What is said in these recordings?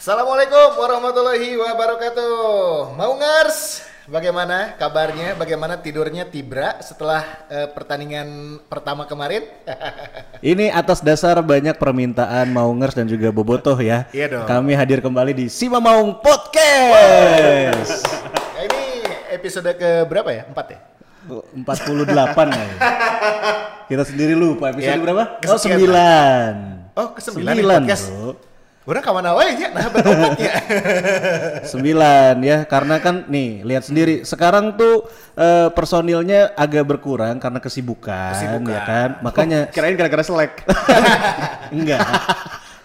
Assalamualaikum warahmatullahi wabarakatuh. Mau ngers? Bagaimana kabarnya? Bagaimana tidurnya Tibra setelah eh, pertandingan pertama kemarin? Ini atas dasar banyak permintaan Maungers dan juga Bobotoh ya. Iya dong. Kami hadir kembali di Sima Maung Podcast. Nah, ini episode ke berapa ya? Empat ya? 48 ya. Kita sendiri lupa episode Ya, berapa? Oh, 9. Oh, ke sembilan nih 9, podcast. Bro. Udah kawan awalnya ya, nah. 9 ya karena kan nih lihat sendiri sekarang tuh eh, personilnya agak berkurang karena kesibukan, Kesibukan. ya kan makanya Kirain gara-gara selek. enggak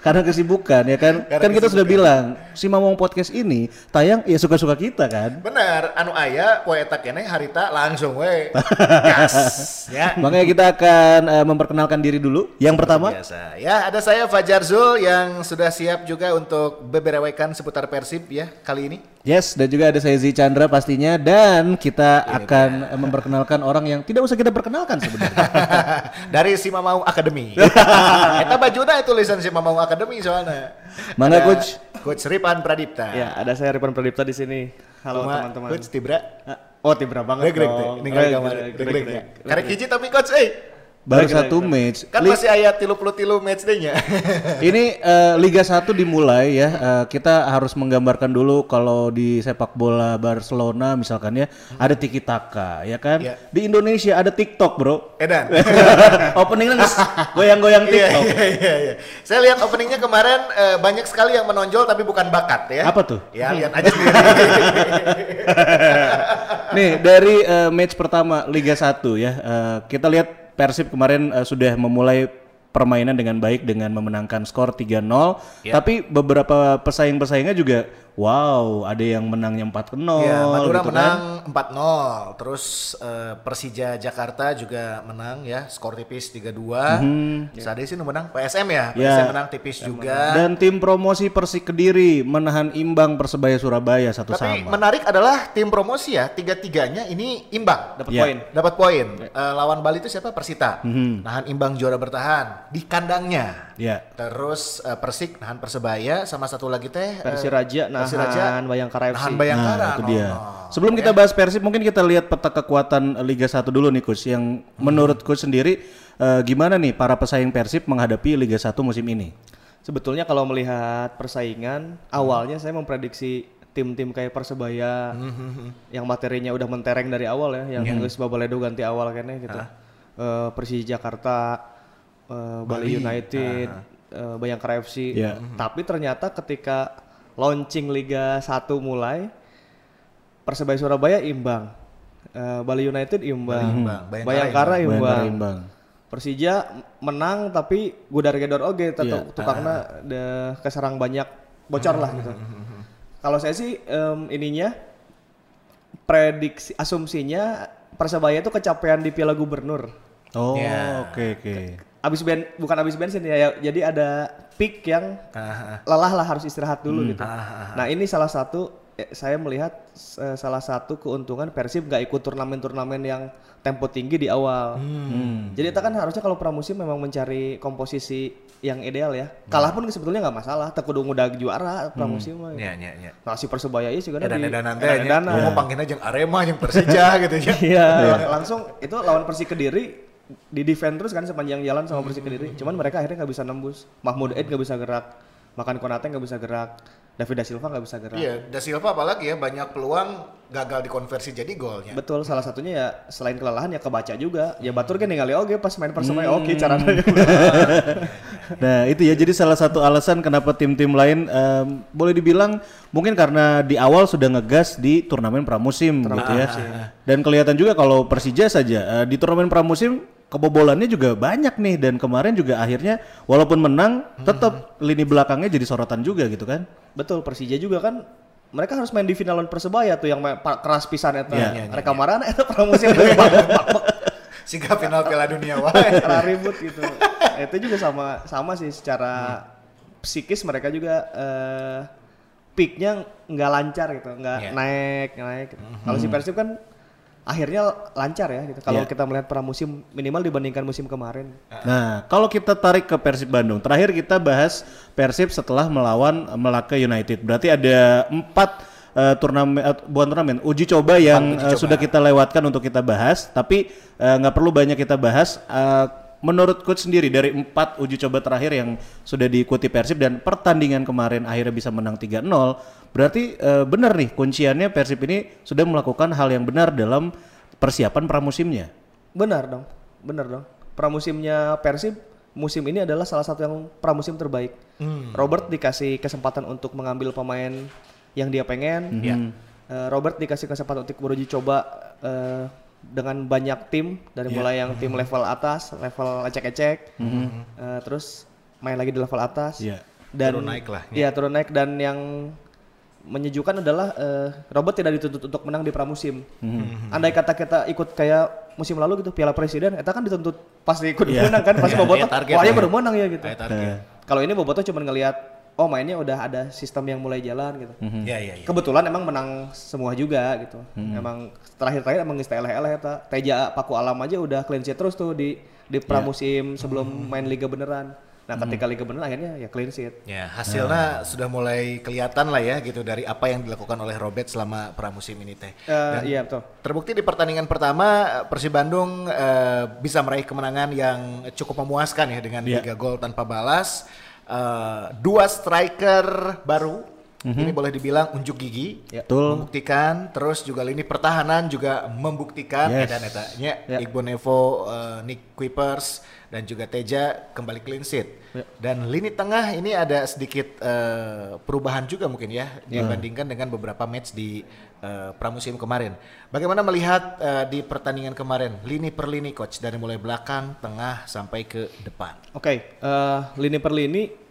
karena kesibukan ya kan Karena kan kita sudah bilang si Mamong podcast ini tayang ya suka-suka kita kan Bener, anu aya poe eta keneh harita langsung we. Gas. Ya. makanya kita akan eh, memperkenalkan diri dulu yang pertama Biasa. Ya, ada saya Fajar Zul yang sudah siap juga untuk beberewekan seputar Persib ya kali ini. Yes, dan juga ada saya Zi Chandra pastinya dan kita akan eh, memperkenalkan orang yang tidak usah kita perkenalkan sebenarnya. Dari Si Mamau Academy. Eta bajuna itu tulisan Si Mamau Academy soalnya. Mangga, Ada Coach. Coach Ripan Pradipta. ya, ada saya Ripan Pradipta di sini. Halo teman-teman. Coach Tibra. Oh, tibra banget Greg teh, dong. ninggalin Greg, kamar. Greg, Greg Greg, nya. Greg. Karek hiji tapi coach eh. Baru satu match. Kan Li- masih aya tilu puluh tilu match nya. ini eh, Liga 1 dimulai ya. Eh, kita harus menggambarkan dulu kalau di sepak bola Barcelona misalkan ya ada tiki taka ya kan. Iya. Di Indonesia ada TikTok, Bro. Edan. Openingnya goyang-goyang Iya, TikTok. iya, iya, iya. Saya lihat openingnya kemarin eh, banyak sekali yang menonjol tapi bukan bakat ya. Apa tuh? Ya lihat aja sendiri. Nih dari eh, match pertama Liga 1 ya, eh, kita lihat Persib kemarin eh, sudah memulai permainan dengan baik dengan memenangkan skor 3-0. Ya. Tapi beberapa pesaing-pesaingnya juga wow, ada yang menangnya 4-0 Ya, Madura gitu kan. menang 4-0. Terus eh, Persija Jakarta juga menang ya, skor tipis 3-2. Saat sih nu menang PSM ya. Ya. PSM menang tipis juga. Dan tim promosi Persik Kediri menahan imbang Persebaya Surabaya satu Tapi sama. menarik adalah tim promosi ya, tiga-tiganya ini imbang. Dapat Ya. poin. Dapat poin. Eh, lawan Bali itu siapa? Persita. Mhm. Nahan imbang juara bertahan di kandangnya. Ya. Terus eh, Persik nahan Persebaya sama satu lagi teh eh, Persiraja Persiraja nahan Bayangkara FC. nahan Bayangkara. Nah, itu dia. no, no. Sebelum kita bahas Persib, mungkin kita lihat peta kekuatan Liga 1 dulu nih Coach. Yang menurut Coach sendiri eh, gimana nih para pesaing Persib menghadapi Liga 1 musim ini? Sebetulnya kalau melihat persaingan, awalnya saya memprediksi tim-tim kayak Persebaya yang materinya udah mentereng dari awal ya, yang geus Babaledo ganti awal kayaknya gitu. Eh, Persija Jakarta, eh, Bali United, eh, Bayangkara FC. Iya. Tapi ternyata ketika launching Liga 1 mulai, Persebaya Surabaya imbang. Eh, Bali United imbang. imbang, Bayangkara Bayangkara imbang. Bayangkara imbang. Persija menang tapi gudar gedor oge Iya. tetep tukangna de keserang banyak bocor lah gitu. Kalau saya sih em, ininya prediksi asumsinya Persebaya itu kecapean di Piala Gubernur. Oh, Ya. oke oke. Abis ben bukan abis bensin ya, ya, jadi ada peak yang Ah, ah. lelah lah harus istirahat dulu gitu. Ah, Nah ini salah satu eh, saya melihat eh, salah satu keuntungan Persib nggak ikut turnamen-turnamen yang tempo tinggi di awal. Hmm. Jadi kita kan harusnya kalau pramusim memang mencari komposisi yang ideal ya. Kalah pun sebetulnya nggak masalah. Tekudu udah juara pramusim mah. Nya nya nya. Nah si persebaya ini juga edanan teh nya. edan-edanan. Mau panggilnya jeung Arema jeung Persija gitu ya. Iya, lang- langsung itu lawan Persik Kediri di defend terus kan sepanjang jalan sama Persik Kediri. Cuman mereka akhirnya nggak bisa nembus. Mahmud Eid nggak bisa gerak, Makan Konate nggak bisa gerak, David Da Silva nggak bisa gerak. Iya, Da Silva apalagi ya banyak peluang gagal dikonversi jadi golnya. Betul, salah satunya ya selain kelelahan ya kebaca juga. Ya Batur kan ningali oge pas main persebaya oke caranya. Nah itu ya jadi salah satu alasan kenapa tim-tim lain em, boleh dibilang mungkin karena di awal sudah ngegas di turnamen pramusim gitu ya. Dan kelihatan juga kalau Persija saja eh, di turnamen pramusim kebobolannya juga banyak nih dan kemarin juga akhirnya walaupun menang tetap lini belakangnya jadi sorotan juga gitu kan. Betul, Persija juga kan mereka harus main di final lawan Persebaya tuh yang main keras pisan eta. Iya, iya, Mereka marah eta pramusim Sehingga final Piala Dunia wae. karena ribut gitu. itu juga sama sama sih secara psikis mereka juga eh peaknya nggak lancar gitu, nggak Iya. naik naik. Kalau si Persib kan akhirnya lancar ya gitu. Kalau Iya. kita melihat pramusim minimal dibandingkan musim kemarin. Nah, kalau kita tarik ke Persib Bandung, terakhir kita bahas Persib setelah melawan Melaka United. Berarti ada empat eh, turnamen, eh, bukan turnamen, uji coba yang uji eh, coba. sudah kita lewatkan untuk kita bahas. Tapi nggak perlu banyak kita bahas. Eh, menurut coach sendiri dari empat uji coba terakhir yang sudah diikuti Persib dan pertandingan kemarin akhirnya bisa menang 3-0, berarti eh, benar nih kunciannya Persib ini sudah melakukan hal yang benar dalam persiapan pramusimnya. Benar dong, benar dong. Pramusimnya Persib musim ini adalah salah satu yang pramusim terbaik. Robert dikasih kesempatan untuk mengambil pemain yang dia pengen. Iya. Eh, Robert dikasih kesempatan untuk beruji coba eh, dengan banyak tim dari mulai yang tim level atas, level ecek-ecek, eh, terus main lagi di level atas. Iya. Dan Turun naik lah, Iya turun naik dan yang menyejukkan adalah eh, Robert tidak dituntut untuk menang di pramusim. Andai kata kita ikut kayak musim lalu gitu Piala Presiden, kita kan dituntut pasti ikut Iya. menang kan, pasti Iya, Boboto, iya, target wah ya lah. baru menang ya gitu. Kalau ini Boboto cuma ngelihat, oh mainnya udah ada sistem yang mulai jalan gitu. Iya, iya, iya. Kebetulan emang menang semua juga gitu. Emang terakhir-terakhir emang geus eleh-eleh eta. Teja Paku Alam aja udah clean sheet terus tuh di di pramusim sebelum main liga beneran. Nah, ketika liga beneran akhirnya ya clean sheet. Ya, hasilnya sudah mulai kelihatan lah ya gitu dari apa yang dilakukan oleh Robert selama pramusim ini teh. Eh, iya betul. Terbukti di pertandingan pertama Persib Bandung eh, bisa meraih kemenangan yang cukup memuaskan ya dengan Iya. tiga gol tanpa balas. Eh, dua striker baru. Ini boleh dibilang unjuk gigi. Ya. Betul. Membuktikan terus juga lini pertahanan juga membuktikan Yes. edan eta nya Ya. Iqbal Nevo, eh, Nick Kuipers dan juga Teja kembali clean sheet. Ya. Dan lini tengah ini ada sedikit eh, perubahan juga mungkin ya dibandingkan dengan beberapa match di eh, pramusim kemarin. Bagaimana melihat eh, di pertandingan kemarin lini per lini coach dari mulai belakang, tengah sampai ke depan. Oke, eh, lini per lini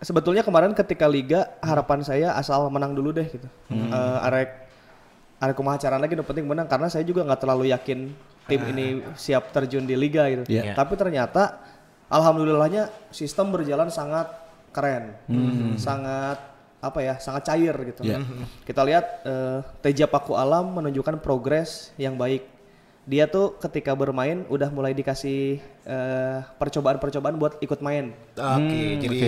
sebetulnya kemarin ketika liga harapan saya asal menang dulu deh gitu. Eh, arek arek kumaha lagi yang penting menang karena saya juga nggak terlalu yakin tim ini siap terjun di liga gitu. Iya. Tapi ternyata alhamdulillahnya sistem berjalan sangat keren. Sangat apa ya, sangat cair gitu. Iya. Kita lihat eh, Teja Paku Alam menunjukkan progres yang baik. Dia tuh ketika bermain udah mulai dikasih eh, percobaan-percobaan buat ikut main. Oke, jadi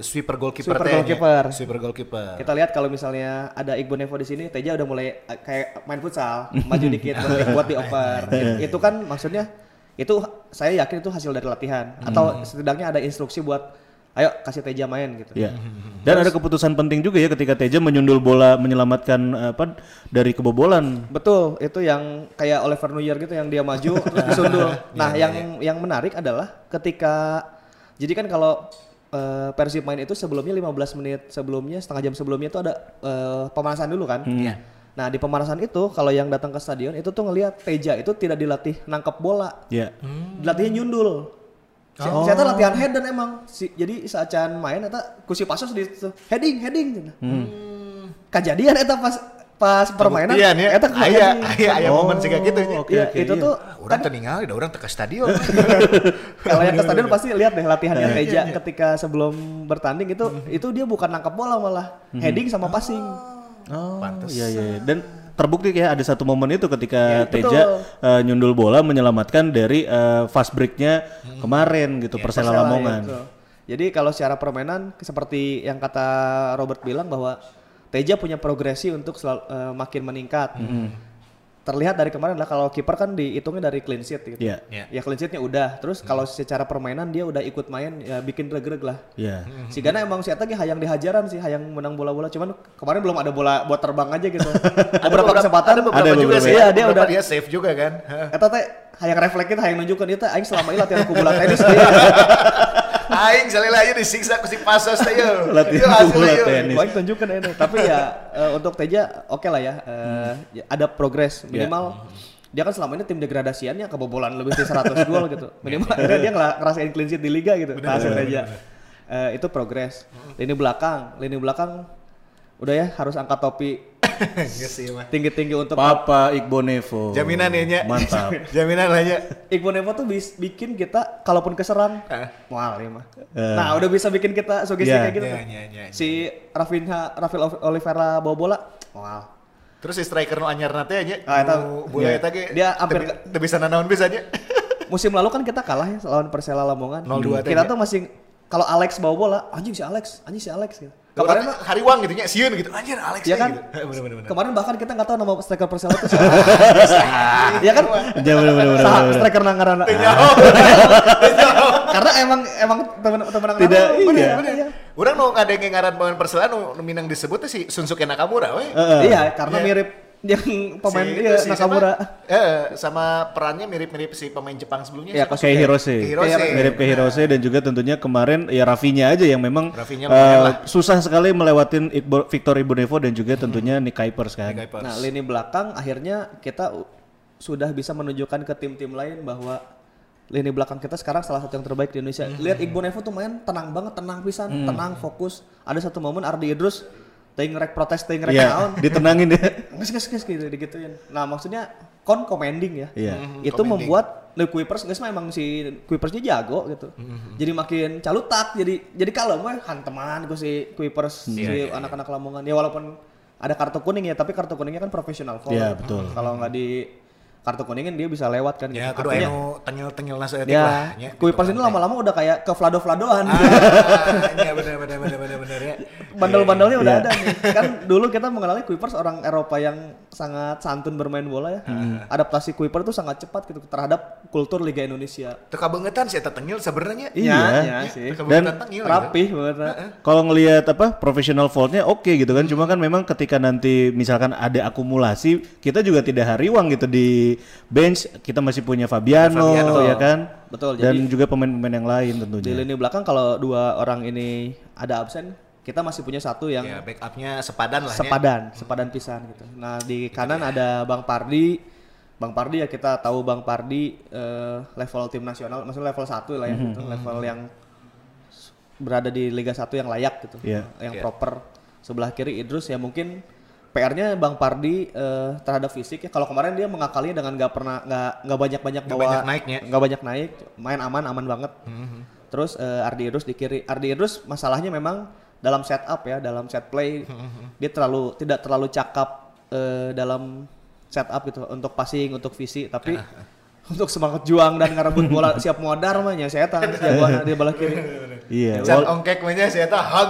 sweeper goalkeeper Sweeper goalkeeper. Sweeper goalkeeper. Kita lihat kalau misalnya ada Iqbal Nevo di sini, Teja udah mulai eh, kayak main futsal, maju dikit buat, buat dioper. It- itu kan maksudnya itu saya yakin itu hasil dari latihan atau setidaknya ada instruksi buat ayo kasih Teja main gitu. Ya. Dan ada keputusan penting juga ya ketika Teja menyundul bola menyelamatkan apa dari kebobolan. Betul, itu yang kayak Oliver Neuer gitu yang dia maju terus disundul. Nah, yang yang menarik adalah ketika jadi kan kalau eh, Persib main itu sebelumnya 15 menit sebelumnya setengah jam sebelumnya itu ada eh, pemanasan dulu kan. Iya. Nah, di pemanasan itu kalau yang datang ke stadion itu tuh ngelihat Teja itu tidak dilatih nangkep bola, Ya. dilatihnya nyundul. Si, Saya tuh latihan head dan emang si, jadi saat Can main eta kusi pasos di situ, heading heading gitu. Kejadian eta pas pas permainan Iya ya. eta Aya aya aya momen sih gitu nya. oke, Iya, oke, itu iya. tuh Orang terningal, udah orang ke stadion. kalau yang ke stadion pasti lihat deh latihannya Teja ketika sebelum bertanding itu itu dia bukan nangkap bola malah heading sama passing. Oh, Pantes. iya iya. Dan terbukti ya ada satu momen itu ketika Iya, Teja betul. eh, nyundul bola menyelamatkan dari eh, fast breaknya kemarin gitu Persela Persela, Lamongan. ya, betul. Jadi kalau secara permainan seperti yang kata Robert bilang bahwa Teja punya progresi untuk selalu, eh, makin meningkat. Terlihat dari kemarin lah kalau kiper kan dihitungnya dari clean sheet gitu. Iya. Iya. Ya clean sheetnya udah. Terus kalau secara permainan dia udah ikut main ya bikin reg-reg lah. Iya. Si Gana emang si Eta ge hayang dihajaran sih, hayang menang bola-bola. Cuman kemarin belum ada bola buat terbang aja gitu. beberapa kesempatan ada beberapa Ada juga sih. Iya, Ada dia udah- dia save juga kan. Eta teh hayang reflekin, hayang nunjukin dia teh aing selama ini latihan bola tenis dia. Aing salila aja disiksa ku si pasos teh yeuh. Latihan hasilnya bola yeuh. tenis. Aing tunjukkan ini. Tapi ya eh, untuk Teja oke lah ya. Eh, ya, ada progres minimal. Dia kan selama ini tim degradasiannya kebobolan lebih dari 100 gol gitu. Minimal akhirnya dia ngerasain clean sheet di liga gitu. Hasil Teja. Eh, itu progres. Lini belakang, lini belakang udah ya harus angkat topi Iya sih mah. tinggi-tinggi untuk Papa Iqbal Nevo. Jaminan ya nya. Mantap. Jaminan lah. Iqbal Nevo tuh bis, bikin kita kalaupun keserang Ah. mual ya mah. Eh. Nah, udah bisa bikin kita sugesti Iya. kayak gitu. Iya, tuh. iya, iya. Si Rafinha Rafael Oliveira bawa bola, mual. Terus si striker nu anyar nate nya. Ah, eta- nu bola iya. eta ge. Dia hampir teu- teu bisa nanaon bisa nya. Musim lalu kan kita kalah ya lawan Persela Lamongan. 0-2 teh, Kita ya. tuh masih kalau Alex bawa bola, anjing si Alex, anjing si Alex gitu. Kemarin Kemarin mah- hariwang gitu nya, sieun gitu. Anjir Alex Iya teh kan? gitu. Bener bener bener. Kemarin bahkan kita nggak tahu nama striker Persela itu siapa. Iya kan? Ya bener bener bener. Bener. striker Nangarana. Karena emang emang temen temen Nangarana. Tidak, bener, iya. bener, iya. Urang nu ngadenge ngaran pemain Persela nu minang disebut teh si Sunsuke Nakamura we. Iya, karena Iya. mirip yang pemain Si iya, si Nakamura. Sama, eh, sama perannya mirip-mirip si pemain Jepang sebelumnya. Iya, siapa? Kayak Hirose. Kayak Hirose. Mirip ke Hirose dan juga tentunya kemarin ya Rafinya aja yang memang eh, lah. susah sekali melewatin Iqbal- Victor Ibonevo dan juga tentunya Nick Kuipers kan. Kuipers. Nah, lini belakang akhirnya kita sudah bisa menunjukkan ke tim-tim lain bahwa lini belakang kita sekarang salah satu yang terbaik di Indonesia. Lihat Iqbal Nevo tuh main tenang banget, tenang pisan, tenang, fokus. Ada satu momen Ardi Idrus ting rek protes ting rek Iya, naon. ditenangin ya. Nges nges nges gitu digituin. Nah, maksudnya kon commanding ya. Iya. Itu membuat Le Kuipers nges mah emang si Kuipersnya jago gitu. Jadi makin calutak, jadi jadi kalem we hanteman ku si Kuipers si anak-anak Lamongan. Ya walaupun ada kartu kuning ya, tapi kartu kuningnya kan profesional foul. Iya, betul. Kalau nggak di kartu kuningin dia bisa lewat kan Ya, gitu. kudu anu tengil-tengil nasa etik lah. ya, Kuipers ini lama-lama udah kayak ke Vlado-Vladoan. Ah, iya bener bener bener bener bener ya. Bandel-bandelnya udah Iya. ada nih. Kan dulu kita mengenali Kuipers orang Eropa yang sangat santun bermain bola ya. Adaptasi Kuiper itu sangat cepat gitu terhadap kultur Liga Indonesia. Teu kabeungetan si eta tengil sebenarnya. Iya. ya sih. Teu Dan gitu. Rapih banget. Nak. Kalau ngelihat apa profesional faultnya oke gitu kan, cuma kan memang ketika nanti misalkan ada akumulasi, kita juga tidak hariwang gitu di bench, kita masih punya Fabiano, Fabiano. ya kan, Betul, dan jadi- juga pemain-pemain yang lain Di tentunya. lini belakang kalau dua orang ini ada absen, kita masih punya satu yang Ya, backupnya sepadan lah ya. sepadan, sepadan pisan gitu. Nah di kanan ada Bang Pardi, Bang Pardi ya kita tahu Bang Pardi eh, level tim nasional, maksudnya level 1 lah ya, gitu. level yang berada di Liga 1 yang layak gitu, Iya. yang Iya. proper. Sebelah kiri Idrus ya mungkin PR-nya Bang Pardi eh, terhadap fisik ya. Kalau kemarin dia mengakalinya dengan nggak pernah nggak nggak banyak banyak Nggak bawa banyak naiknya. nggak banyak naik, main aman aman banget. Terus eh, Ardi Idrus di kiri. Ardi Idrus masalahnya memang dalam setup ya, dalam set play dia terlalu tidak terlalu cakap eh, dalam setup gitu untuk passing, untuk visi, tapi untuk semangat juang dan ngerebut bola siap modar mah nya saya tahan jagoan di belah kiri. Iya. Ongkek mah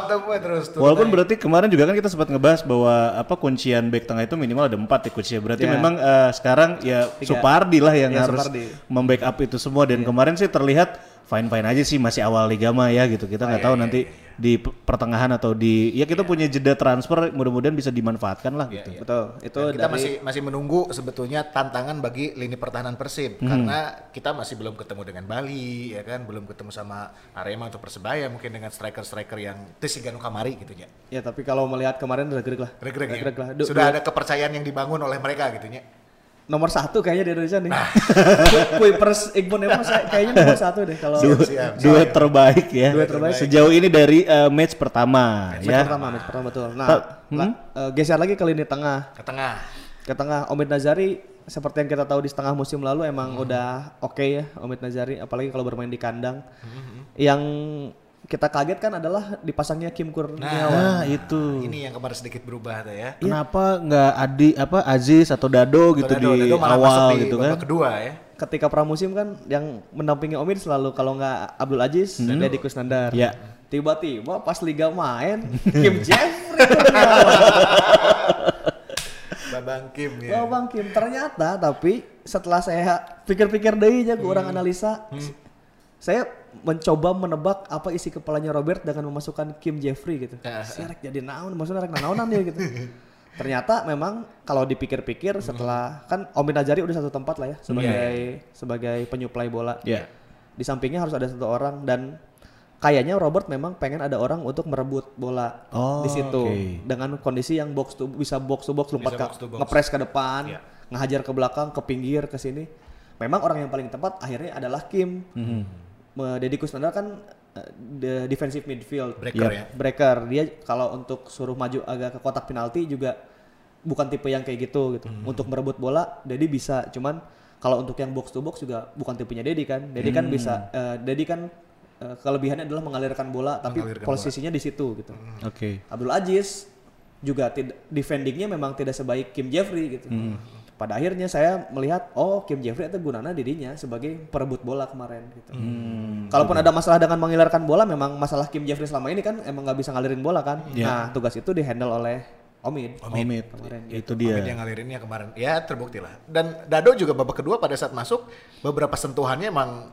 teu we terus tuh. Walaupun berarti kemarin juga kan kita sempat ngebahas bahwa apa kuncian back tengah itu minimal ada empat ya kuncinya. Berarti Ya. memang eh, sekarang ya Supardi lah yang Ya, harus Supardi. membackup itu semua dan kemarin sih terlihat fine fine aja sih masih awal liga mah ya gitu. Kita nggak tahu nanti di p- pertengahan atau di ya kita punya jeda transfer mudah-mudahan bisa dimanfaatkan lah gitu. Betul. Itu Dan kita dari masih masih menunggu sebetulnya tantangan bagi lini pertahanan Persib karena kita masih belum ketemu dengan Bali ya kan belum ketemu sama Arema atau Persebaya mungkin dengan striker-striker yang teu siga nu kamari gitu nya. ya tapi kalau melihat kemarin reg-reg lah. Reg-reg ya. Lah. Du- Sudah ada kepercayaan yang dibangun oleh mereka gitu nya. Nomor satu kayaknya di Indonesia nih. Nah. Kuipers Iqbal Nemo saya- kayaknya nomor satu deh kalau Dua, siap, dua terbaik ya. Dua terbaik. Sejauh ini dari eh, match pertama match ya. pertama, match pertama betul. Nah, Ta- la- eh, geser lagi ke lini tengah. Ke tengah. Ke tengah Omid Nazari seperti yang kita tahu di setengah musim lalu emang udah oke ya Omid Nazari apalagi kalau bermain di kandang. Yang kita kaget kan adalah dipasangnya Kim Kurniawan. Nah, itu. Ini yang kemarin sedikit berubah tuh ya. Kenapa nggak Adi apa Aziz atau Dado gitu Dado- di Dado malah masuk awal di gitu kan? kedua ya. Ketika pramusim kan yang mendampingi Omid selalu kalau nggak Abdul Aziz dan Deddy Kusnandar. Ya. Tiba-tiba pas liga main Kim Jeffrey. Babang Kim ya. Oh Bang Kim, ternyata tapi setelah saya pikir-pikir deh ya kurang analisa, saya mencoba menebak apa isi kepalanya Robert dengan memasukkan Kim Jeffrey gitu. Rek jadi naon, maksudnya rek naonan dia gitu. Ternyata memang kalau dipikir-pikir setelah kan Omi Najari udah satu tempat lah ya sebagai sebagai penyuplai bola. Ya. Di sampingnya harus ada satu orang dan kayaknya Robert memang pengen ada orang untuk merebut bola Oh, di situ oke. dengan kondisi yang box to bisa box to box lompat ke box ngepres ke depan, Iya. ngehajar ke belakang, ke pinggir, ke sini. Memang orang yang paling tepat akhirnya adalah Kim. Mm Deddy Kusnandar kan eh, the defensive midfield, Breaker Iya. ya. breaker. Dia kalau untuk suruh maju agak ke kotak penalti juga bukan tipe yang kayak gitu gitu. Untuk merebut bola, Deddy bisa. Cuman kalau untuk yang box to box juga bukan tipenya Deddy kan. Deddy kan bisa. eh, Deddy kan eh, kelebihannya adalah mengalirkan bola, tapi Mengalirkan posisinya di situ gitu. Oke. Abdul Aziz juga tidak defendingnya memang tidak sebaik Kim Jeffrey gitu. Pada akhirnya saya melihat oh Kim Jeffrey itu gunanya dirinya sebagai perebut bola kemarin gitu. Kalaupun ada masalah dengan mengilarkan bola memang masalah Kim Jeffrey selama ini kan emang nggak bisa ngalirin bola kan. Iya. Nah, tugas itu dihandle oleh Omid. Omid. Kemarin Itu Omid dia. yang ngalirinnya kemarin. Ya terbukti lah. Dan Dado juga babak kedua pada saat masuk beberapa sentuhannya emang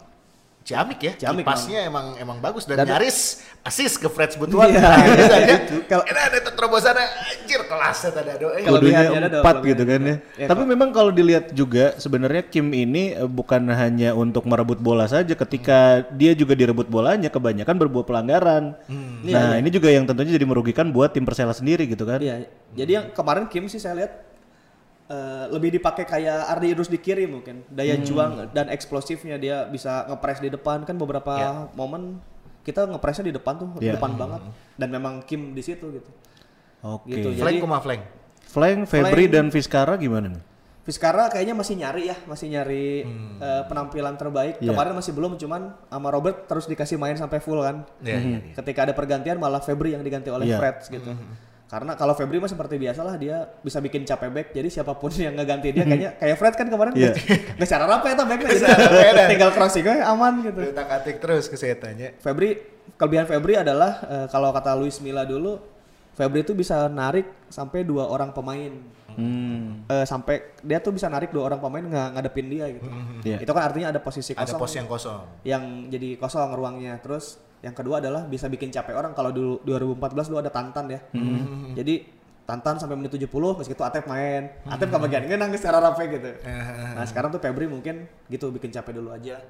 ciamik ya. Ciamik, Pasnya emang emang bagus dan, Dan- nyaris asis ke Fred Butuan. Iya, Gitu aja. Kalau- ada terobosan anjir kelasnya tadi Dado. Eh, Kalau Kudunya ada, empat gitu kan ya. ada. Ya, Tapi memang kalau dilihat juga sebenarnya Kim ini eh, bukan hanya untuk merebut bola saja ketika dia juga direbut bolanya kebanyakan berbuat pelanggaran. Nah, ini juga yang tentunya jadi merugikan buat tim Persela sendiri gitu kan. Iya. Jadi yang kemarin Kim sih saya lihat eh, lebih dipakai kayak Ardi Idrus di kiri mungkin. Daya Hmm. juang dan eksplosifnya dia bisa ngepres di depan kan beberapa Iya. momen kita ngepresnya di depan tuh, Iya. depan banget. Dan memang Kim di situ gitu. Oke. Gitu, Flank Jadi- kuma flank. Flank, Febri Flank. dan Vizcara gimana nih? Vizcara kayaknya masih nyari ya, masih nyari Hmm. eh, penampilan terbaik. Iya. Kemarin masih belum, cuman sama Robert terus dikasih main sampai full kan. Iya, iya, iya. Ketika ada pergantian malah Febri yang diganti oleh Iya. Fred gitu. Karena kalau Febri mah seperti biasa lah dia bisa bikin capek back. Jadi siapa pun yang ngeganti dia kayaknya kayak Fred kan kemarin Iya. nggak secara apa ya backnya jadi tinggal crossing aja aman gitu. Utak atik terus ke saya tanya. Febri kelebihan Febri adalah eh, kalau kata Luis Milla dulu Febri itu bisa narik sampai dua orang pemain. Hmm. Eh, sampai dia tuh bisa narik dua orang pemain nggak ngadepin dia gitu. Iya. Itu kan artinya ada posisi Ada kosong pos yang kosong. yang jadi kosong ruangnya. Terus yang kedua adalah bisa bikin capek orang kalau dulu 2014 dulu ada Tantan ya. Jadi Tantan sampai menit 70 meski itu Atep main. Atep hmm. bagian nggak nangis secara rapi gitu. Nah, sekarang tuh Febri mungkin gitu bikin capek dulu aja.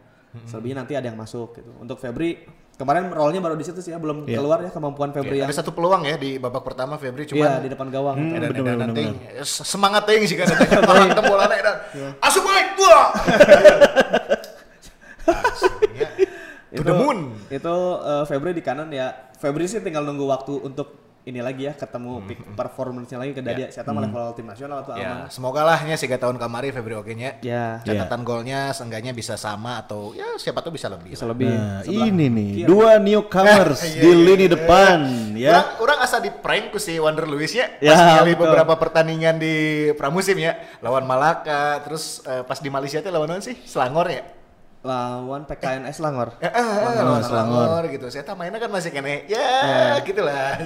Selebihnya nanti ada yang masuk gitu. Untuk Febri kemarin role-nya baru di situ sih ya, belum Iya. keluar ya kemampuan Febri yang Ada satu peluang ya di babak pertama Febri iya cuman di depan gawang. Hmm, Edan bener, edan bener, nanti semangat teuing sih kan orang temu bola edan. Asup baik gua. Aslinya, To the moon. Itu eh, Febri di kanan ya. Febri sih tinggal nunggu waktu untuk ini lagi ya ketemu peak performance-nya lagi ke Dadia. Saya tahu level tim nasional atau Ya, aman. semoga lah nya tiga tahun kemari Febri oke nya. Ya, Catatan golnya seenggaknya bisa sama atau ya siapa tuh bisa lebih. bisa lebih. Nah, sebelah ini nih kiri. dua newcomers Iya, di iya, lini iya. depan ya. Orang, orang asa di prank ku si Wonder Lewis ya. Ya, Pas ngali betul. beberapa pertandingan di pramusim ya. Lawan Malaka, terus eh, pas di Malaysia tuh lawan sih? Selangor ya? Lawan PKNS Langor. Ya, ah, lawan Selangor gitu. Saya tak mainnya kan masih kene. Ya, gitulah.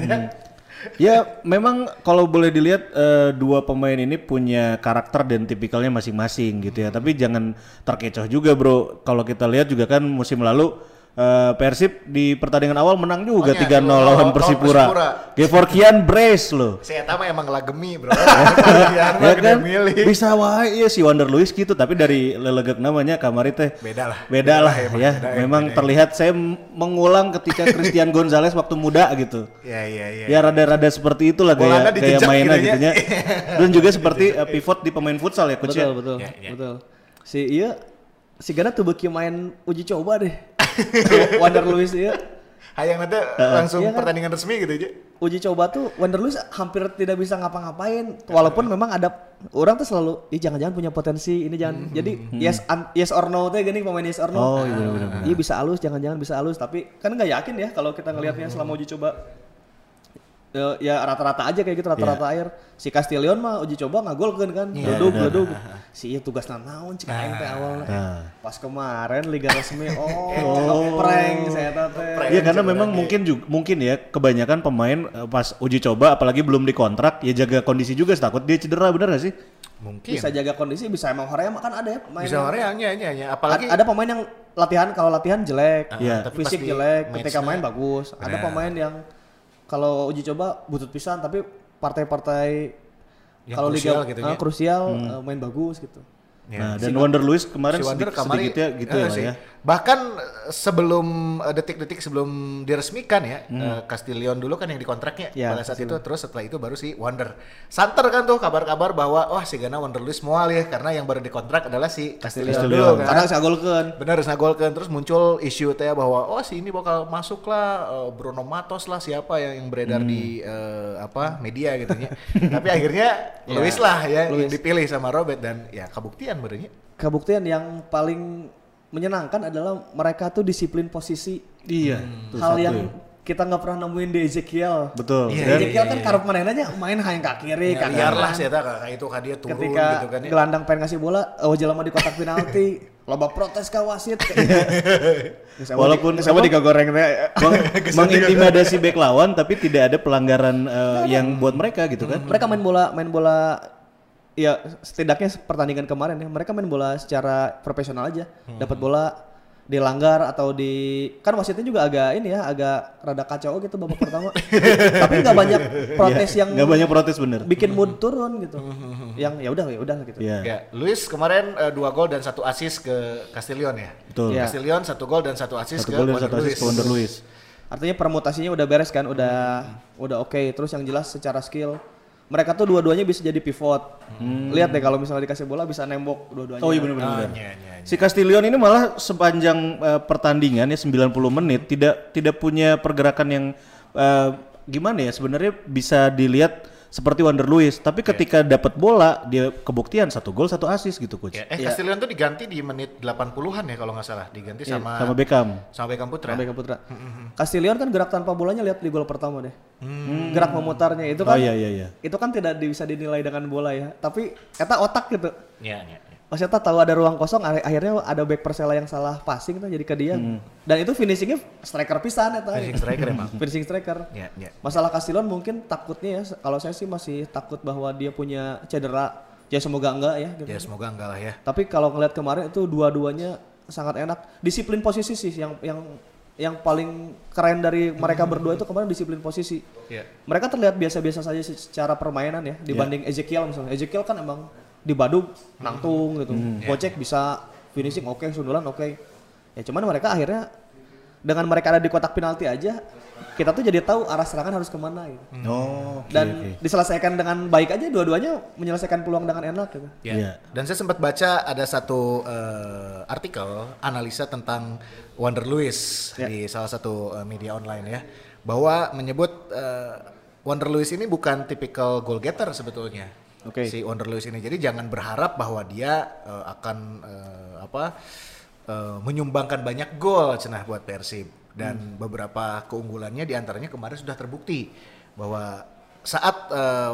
Ya, memang kalau boleh dilihat eh, dua pemain ini punya karakter dan tipikalnya masing-masing gitu ya. Tapi jangan terkecoh juga, Bro. Kalau kita lihat juga kan musim lalu eh, Persib di pertandingan awal menang juga Oh, 3-0 iya, lawan lawan Persipura. Persipura. Gevorkian brace loh. Saya tahu emang lagemi, Bro. ya ya kan milih. bisa wae ya si Wonder Lewis gitu tapi dari lelegek namanya kamari teh Beda lah. beda lah ya beda, memang beda. terlihat saya mengulang ketika Christian Gonzalez waktu muda gitu Ya, ya, ya. ya rada-rada seperti itulah gaya gaya mainnya gitu gitu ya. ya dan juga seperti eh, pivot di pemain futsal ya coach Betul, ya betul. Ya, ya. Betul. Si iya si Gana tuh beki main uji coba deh. Wonder Lewis iya. Hayang nanti langsung Iya kan? pertandingan resmi gitu aja. Uji coba tuh Wonder Lewis hampir tidak bisa ngapa-ngapain. Walaupun memang ada orang tuh selalu, ih jangan-jangan punya potensi ini jangan. Jadi yes an- yes or no teh gini pemain yes or no. Oh, iya, bener, Iya bisa halus, jangan-jangan bisa halus. Tapi kan nggak yakin ya kalau kita ngelihatnya selama uji coba. Ya, ya rata-rata aja kayak gitu rata-rata air. Si Castillion mah uji coba ngagolkeun kan, duduk duduk. Si iya tugas naon cik aing teh awalnya. Nah. Pas kemarin liga resmi oh, prank saya teh. Iya karena memang mungkin juga mungkin ya kebanyakan pemain eh, pas uji coba apalagi belum dikontrak ya jaga kondisi juga takut dia cedera bener gak sih? Mungkin. Bisa jaga kondisi, bisa emang Korea mah kan ada ya pemain. Bisa orang ya, ya, ya. A- Apalagi ada pemain yang latihan kalau latihan jelek, Iya. tapi pas fisik jelek, ketika main bagus. Ada pemain yang kalau uji coba butut pisan tapi partai-partai kalau krusial liga gitu ya. krusial eh, main bagus gitu. Ya. Nah, dan Wonder Lewis kemarin si Wonder sedikit, kamari sedikitnya gitu eh, ya, sih. ya. Bahkan eh, sebelum eh, detik-detik sebelum diresmikan ya, eh, Castillion dulu kan yang dikontraknya Ya, pada saat itu terus setelah itu baru si Wonder. Santer kan tuh kabar-kabar bahwa wah si Gana Wonder Lewis mual ya karena yang baru dikontrak adalah si Castillion, Castillion. dulu kan. Kadang saya golkeun. Benar Snagolkan terus muncul isu teh bahwa oh si ini bakal masuk lah Bruno Matos lah siapa yang, yang beredar di eh, apa media gitu ya. Tapi akhirnya Luis lah ya yang dipilih sama Robert dan ya kabuktian berarti. Kebuktian yang paling menyenangkan adalah mereka tuh disiplin posisi. Iya. Hmm. Hal satu yang ya. kita nggak pernah nemuin di Ezekiel. Betul. Iya, Dan Ezekiel kan karep manehna main hayang ka kiri, Ya, ka biarlah kanan. saya tahu kayak itu kak dia turun Ketika gitu kan ya. gelandang pengen ngasih bola, oh jelema di kotak penalti, loba protes ka wasit. Walaupun sama digoreng mengintimidasi back lawan tapi tidak ada pelanggaran eh, yang buat mereka gitu kan. mereka main bola main bola ya setidaknya pertandingan kemarin ya mereka main bola secara profesional aja dapat bola dilanggar atau di kan wasitnya juga agak ini ya agak rada kacau gitu babak pertama tapi nggak banyak protes Ya, yang nggak banyak protes bener. bikin mood turun gitu yang ya udah ya udah gitu Iya. Ya, Luis kemarin eh, dua gol dan satu assist ke Castillion ya. Betul. Iya. Castillion satu gol dan satu assist Satu ke gol dan Wonder satu assist Luis. ke Wonder Luis. artinya permutasinya udah beres kan udah udah oke terus yang jelas secara skill mereka tuh dua-duanya bisa jadi pivot lihat deh kalau misalnya dikasih bola bisa nembok dua-duanya Oh iya benar-benar. Ah, iya, iya, iya. Si Castillion ini malah sepanjang eh, pertandingan ya 90 menit tidak tidak punya pergerakan yang eh, gimana ya sebenarnya bisa dilihat seperti Wonder Luis tapi ketika dapat bola dia kebuktian satu gol satu assist gitu coach. Ya, eh Castillion tuh diganti di menit 80-an ya kalau nggak salah, diganti sama Sama Beckham. sama Beckham Putra. Beckham Putra. Castillion kan gerak tanpa bolanya lihat di gol pertama deh. Gerak memutarnya itu kan Oh iya iya iya. itu kan tidak bisa dinilai dengan bola ya. Tapi eta otak gitu. Iya, iya. iya. Pas eta tahu ada ruang kosong akhir- akhirnya ada back Persela yang salah passing tuh jadi ke dia. Dan itu finishingnya striker pisan eta. Finishing striker emang. Finishing striker. Iya, iya. Masalah Castillion mungkin takutnya ya kalau saya sih masih takut bahwa dia punya cedera. Ya semoga enggak ya gitu. Ya semoga enggak lah ya. Tapi kalau ngeliat kemarin itu dua-duanya sangat enak. Disiplin posisi sih yang yang yang paling keren dari mereka berdua itu kemarin disiplin posisi. Iya. Mereka terlihat biasa-biasa saja secara permainan ya dibanding Ezekiel misalnya. Ezekiel kan emang di Badung nangtung gitu. Gocek bisa finishing oke, sundulan oke. Ya cuman mereka akhirnya dengan mereka ada di kotak penalti aja kita tuh jadi tahu arah serangan harus ke mana gitu. Oh, oke, Dan oke. diselesaikan dengan baik aja dua-duanya menyelesaikan peluang dengan enak gitu. Ya. Iya. Dan saya sempat baca ada satu eh, artikel analisa tentang Wonder Luis Ya. di salah satu eh, media online ya, bahwa menyebut eh, Wonder Luis ini bukan tipikal goal getter sebetulnya. Oke. Si Wonder Luis ini, jadi jangan berharap bahwa dia eh, akan eh, apa eh, menyumbangkan banyak gol cenah buat Persib dan beberapa keunggulannya di antaranya kemarin sudah terbukti bahwa saat eh,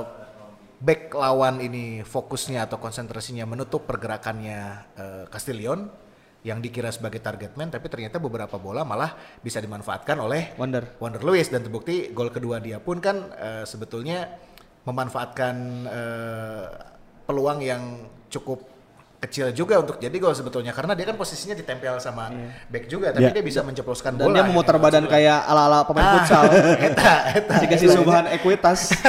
back lawan ini fokusnya atau konsentrasinya menutup pergerakannya eh, Castillion yang dikira sebagai target man tapi ternyata beberapa bola malah bisa dimanfaatkan oleh Wonder. Wonder Luis dan terbukti gol kedua dia pun kan eh, sebetulnya memanfaatkan eh, peluang yang cukup kecil juga untuk jadi gol sebetulnya karena dia kan posisinya ditempel sama back juga tapi Ya. dia bisa menceploskan Dan bola dia memutar ya. badan kayak ala-ala pemain Ah, futsal. eta eta Jika si Subhan ekuitas.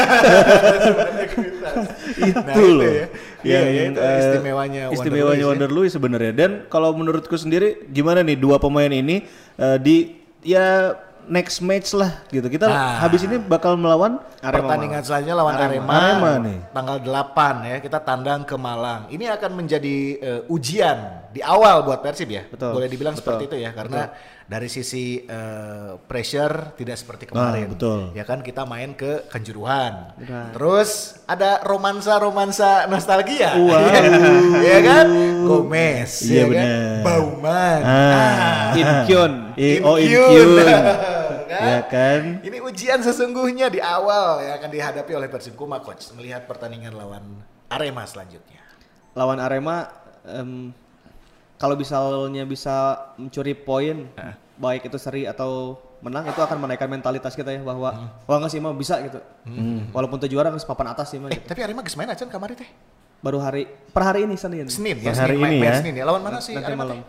itu loh ya. Iya, iya, itu eh, istimewanya Wonder istimewanya ya. Wonder Luis sebenarnya dan kalau menurutku sendiri gimana nih dua pemain ini eh, di ya next match lah gitu kita Nah. habis ini bakal melawan Pertandingan selanjutnya lawan Arema, Arema nih. tanggal 8 ya kita tandang ke Malang. Ini akan menjadi eh, ujian di awal buat Persib ya. Betul, Boleh dibilang betul, seperti itu ya karena dari sisi eh, pressure tidak seperti kemarin. Ah, betul. Ya kan kita main ke Kanjuruhan. Benar. Terus ada romansa-romansa nostalgia. Wow. ya kan? Gomez, Iya, ya kan? Bauman. Ah. Inkyun. I- oh Inkyun. Inkyun Kan? ya kan Ini ujian sesungguhnya di awal yang akan dihadapi oleh Persib Kuma coach melihat pertandingan lawan Arema selanjutnya. Lawan Arema em, kalau misalnya bisa mencuri poin baik itu seri atau menang itu akan menaikkan mentalitas kita ya bahwa wah nggak sih mah bisa gitu. Walaupun tuh juara nggak papan atas sih mah Eh, gitu. tapi Arema geus main acan kemarin teh. Baru hari per hari ini Senin. Senin ya, hari Senin, ini ya. Senin ya. Lawan mana sih Nanti malam. teh?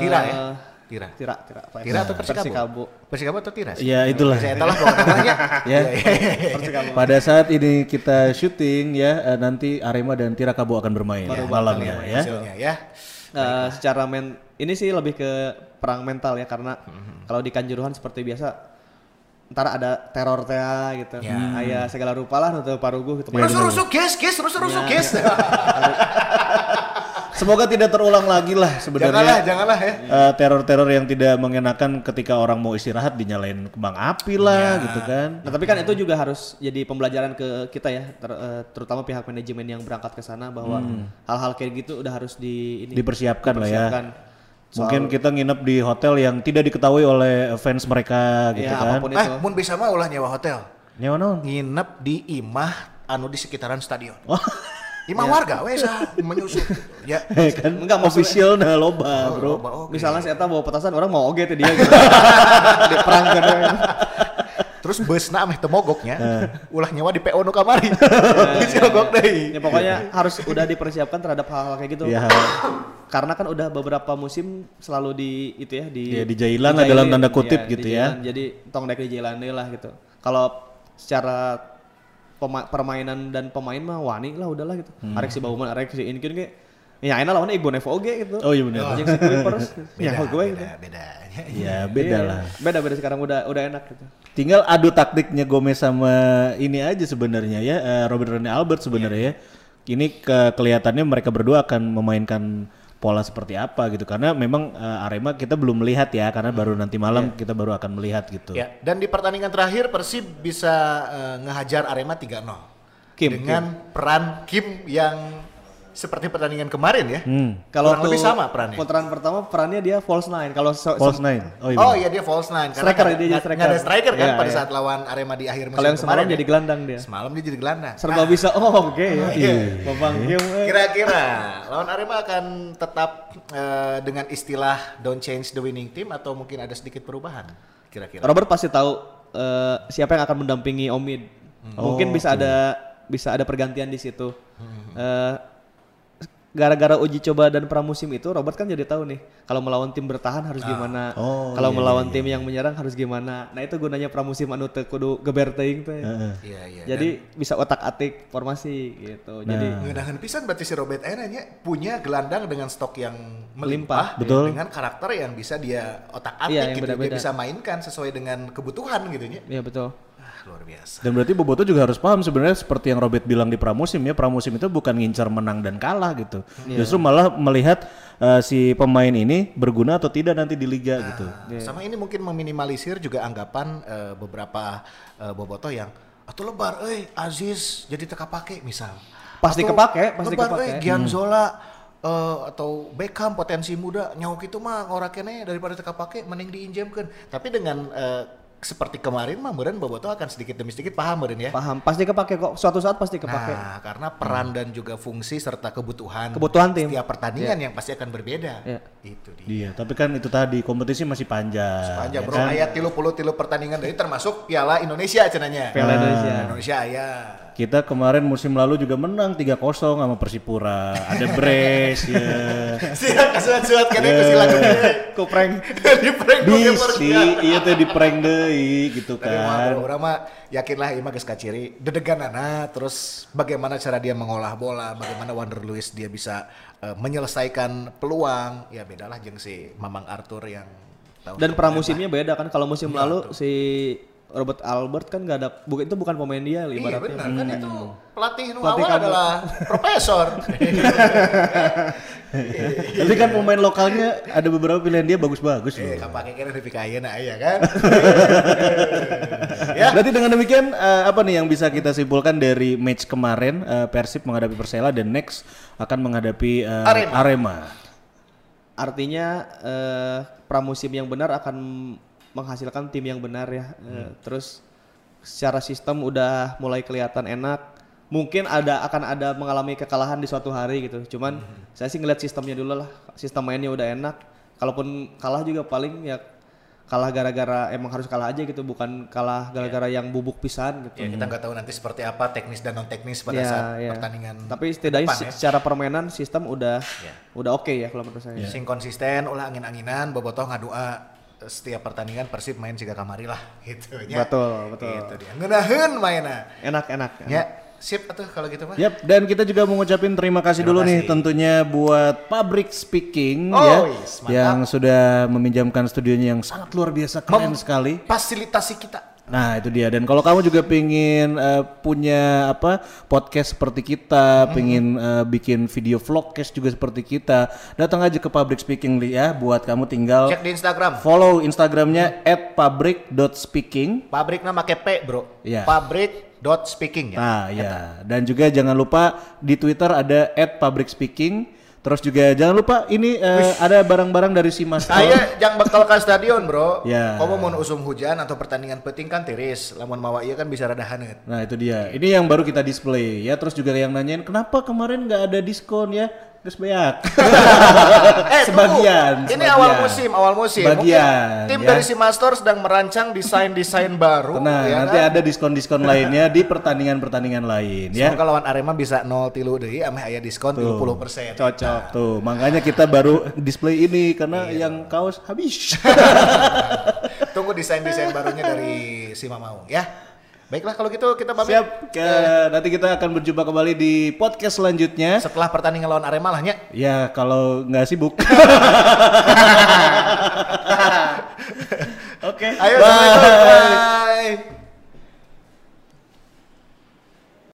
Tira ya? Eh, Tira. Tira, Tira. Tira atau Persikabo? Persikabo. Persikabo atau Tira? sih? ya itulah Saya tahu lah pokoknya namanya. ya Persikabo. pada saat ini kita syuting ya eh, nanti Arema dan Tirakabo akan bermain ya, malamnya ya Hasilnya ya. Eh, secara men ini sih lebih ke perang mental ya karena Mhm. kalau di Kanjuruhan seperti biasa ntar ada teror teh gitu. Ya. Aya segala rupa lah nutup paruguh gitu. Rusuk-rusuk guys, guys, rusuk-rusuk Ya, guys. semoga tidak terulang lagi lah janganlah, sebenarnya janganlah ya. eh, teror-teror yang tidak mengenakan ketika orang mau istirahat dinyalain kembang api lah gitu kan Nah, tapi kan itu juga harus jadi pembelajaran ke kita ya, ter- eh, terutama pihak manajemen yang berangkat ke sana bahwa hal-hal kayak gitu udah harus di ini dipersiapkan lah ya dipersiapkan. Mungkin kita nginep di hotel yang tidak diketahui oleh fans mereka gitu ya kan. apa pun Eh, itu. mun bisa mah ulah nyewa hotel. Nyawa naon? Nginep di imah anu di sekitaran stadion. Oh. Imah warga we sah menyusup. Ya. kan Enggak, maksudnya- official nah loba, Bro. Loba oge. Misalnya saya tahu bawa petasan orang mau oge tuh dia gitu. di perang kan. Terus busna meh teu mogoknya. Ulah nyewa di PO nu kamari. Bisa mogok deui. Ya pokoknya harus udah dipersiapkan terhadap hal-hal kayak gitu. Ya, Karena kan udah beberapa musim selalu di itu ya di Ya, dijailan lah dalam tanda kutip gitu ya. Jadi tong dek dijailan deui lah gitu. Kalau secara pema- permainan dan pemain mah wani lah udahlah gitu. Hmm. Arek si Bauman, arek si Inkin ge ya enak lawan Ibu Nevo oge gitu. Oh iya benar. Jeung si Kuipers. ya Beda, gue gitu. beda, beda. Ya beda Iya, lah. Beda beda sekarang udah udah enak gitu. Tinggal adu taktiknya Gomez sama ini aja sebenarnya ya eh, Robert Rene Albert sebenarnya ya. Ini ke kelihatannya mereka berdua akan memainkan pola seperti apa gitu karena memang eh, Arema kita belum melihat ya karena baru nanti malam kita baru akan melihat gitu. Ya, dan di pertandingan terakhir Persib bisa eh, ngehajar Arema 3-0. Kim, dengan peran Kim yang seperti pertandingan kemarin ya. Hmm. Kalau Kurang lebih sama perannya. Putaran pertama perannya dia false nine. Kalau so- False so- nine. Oh iya. Oh iya dia false nine karena Striker, dia jadi striker. nggak ada striker kan Iya, pada iya. saat lawan Arema di akhir musim kalau yang semalam kemarin jadi ya. gelandang dia. Semalam dia jadi gelandang. Serba bisa. Oh, oke ya. Iya. Eh. Kira-kira lawan Arema akan tetap eh, dengan istilah don't change the winning team atau mungkin ada sedikit perubahan? Kira-kira. Robert pasti tahu eh, siapa yang akan mendampingi Omid. Mungkin bisa ada bisa ada pergantian di situ. Eh, gara-gara uji coba dan pramusim itu Robert kan jadi tahu nih kalau melawan tim bertahan harus gimana Oh, kalau iya, melawan tim yang menyerang harus gimana nah itu gunanya pramusim anu teu kudu geber teuing teh Heeh. Iya iya. jadi bisa otak-atik formasi gitu jadi Ngenahan pisan berarti si Robert Aina nya punya gelandang dengan stok yang melimpah, Betul. dengan karakter yang bisa dia otak-atik Iya, yang gitu, dia bisa mainkan sesuai dengan kebutuhan gitu nya. ya betul Ah, luar biasa. Dan berarti Boboto juga harus paham sebenarnya seperti yang Robert bilang di pramusim ya, pramusim itu bukan ngincar menang dan kalah gitu. Justru malah melihat eh, si pemain ini berguna atau tidak nanti di liga gitu. Sama ini mungkin meminimalisir juga anggapan eh, beberapa eh, bobotoh yang atau lebar, eh Aziz jadi teka pakai misal. Pasti Atau kepake, pasti lebar, kepake. eh, Gianzola eh, atau Beckham potensi muda nyawa itu mah ora kene daripada teka pakai mending diinjamkan. Tapi dengan eh, seperti kemarin mah meureun bobotoh akan sedikit demi sedikit paham meureun ya. paham pasti kepake kok suatu saat pasti kepake Nah, karena peran dan juga fungsi serta kebutuhan Kebutuhan tim. setiap pertandingan yang pasti akan berbeda. Iya. Itu dia. Iya, tapi kan itu tadi kompetisi masih panjang. Panjang ya bro, kan? ayat tilu puluh tilu pertandingan dari termasuk Piala Indonesia cenanya. Piala Indonesia Indonesia ya. Kita kemarin musim lalu juga menang 3-0 sama Persipura. Ada Bres ya. Siap kasuat-suat kan itu sila kupreng di prank Bisi, iya tuh di prank deui gitu Tapi mah kan. orang mah yakinlah ima geus kaciri dedeganana terus bagaimana cara dia mengolah bola, bagaimana Wander Luis dia bisa eh, menyelesaikan peluang. Ya bedalah jeung si Mamang Arthur yang tahun dan pramusimnya beda kan kalau musim lalu si Robert Albert kan nggak ada bu- itu bukan pemain dia Iya ibaratnya benar kan itu pelatih nu Pelatih awal kamu. adalah profesor. Tapi kan pemain lokalnya ada beberapa pilihan dia bagus-bagus Eh, loh. kapake kira di pikayeuna aya kan. ya. Berarti dengan demikian eh, apa nih yang bisa kita simpulkan dari match kemarin eh, Persib menghadapi Persela dan next akan menghadapi eh, Arema. Arema. artinya eh, pramusim yang benar akan menghasilkan tim yang benar ya. Eh, terus secara sistem udah mulai kelihatan enak. Mungkin ada akan ada mengalami kekalahan di suatu hari gitu. Cuman saya sih ngeliat sistemnya dulu lah. Sistem mainnya udah enak. Kalaupun kalah juga paling ya kalah gara-gara emang harus kalah aja gitu. Bukan kalah gara-gara yang bubuk pisan gitu. Ya, kita nggak tahu nanti seperti apa teknis dan non teknis pada Ya, saat ya. pertandingan. tapi setidaknya depan ya. secara permainan sistem udah Ya. udah oke ya kalau menurut saya. Sing konsisten, ulah angin-anginan, bobotoh ngadua setiap pertandingan Persib main siga kamari lah gitu ya. Betul, betul. Gitu dia. Ngeunaheun mainna. enak enak, enak. Ya, sip atuh kalau gitu mah. Yap, dan kita juga mau ngucapin terima kasih dulu nih tentunya buat Public Speaking Oh, ya yes, mantap. yang sudah meminjamkan studionya yang sangat luar biasa keren sekali. Fasilitasi kita. Nah itu dia dan kalau kamu juga pingin eh, punya apa podcast seperti kita, pingin eh, bikin video vlogcast juga seperti kita, datang aja ke Public Speaking ya. Buat kamu tinggal Cek di Instagram. follow Instagramnya @public.speaking. Pabrik nama P, Bro. Iya. Pabrik dot speaking ya. Nah ya dan juga jangan lupa di Twitter ada @publicspeaking. Terus juga jangan lupa ini eh, ada barang-barang dari Simas. Saya yang bakal ke stadion bro. Ya. Kamu mau usum hujan atau pertandingan penting kan tiris. Lamun mawa iya kan bisa rada hanet. Nah itu dia. Ini yang baru kita display ya. Terus juga yang nanyain kenapa kemarin nggak ada diskon ya? Terus banyak. Eh, Sebagian, tunggu. Ini sebagian. awal musim, awal musim. Sebagian, Mungkin tim ya. dari Simastor sedang merancang desain-desain baru. Nah ya nanti kan? ada diskon-diskon lainnya di pertandingan-pertandingan lain ya. Semoga lawan Arema bisa 0 tilu deui ame aya diskon 30 persen. Cocok. Tuh makanya kita baru display ini karena yang kaos habis. Tunggu desain-desain barunya dari Sima Maung ya. Baiklah kalau gitu kita pamit. Siap. Ke- nanti kita akan berjumpa kembali di podcast selanjutnya. Setelah pertandingan lawan Arema lah nya. Ya kalau nggak sibuk. Oke. Ayo Bye. Bye.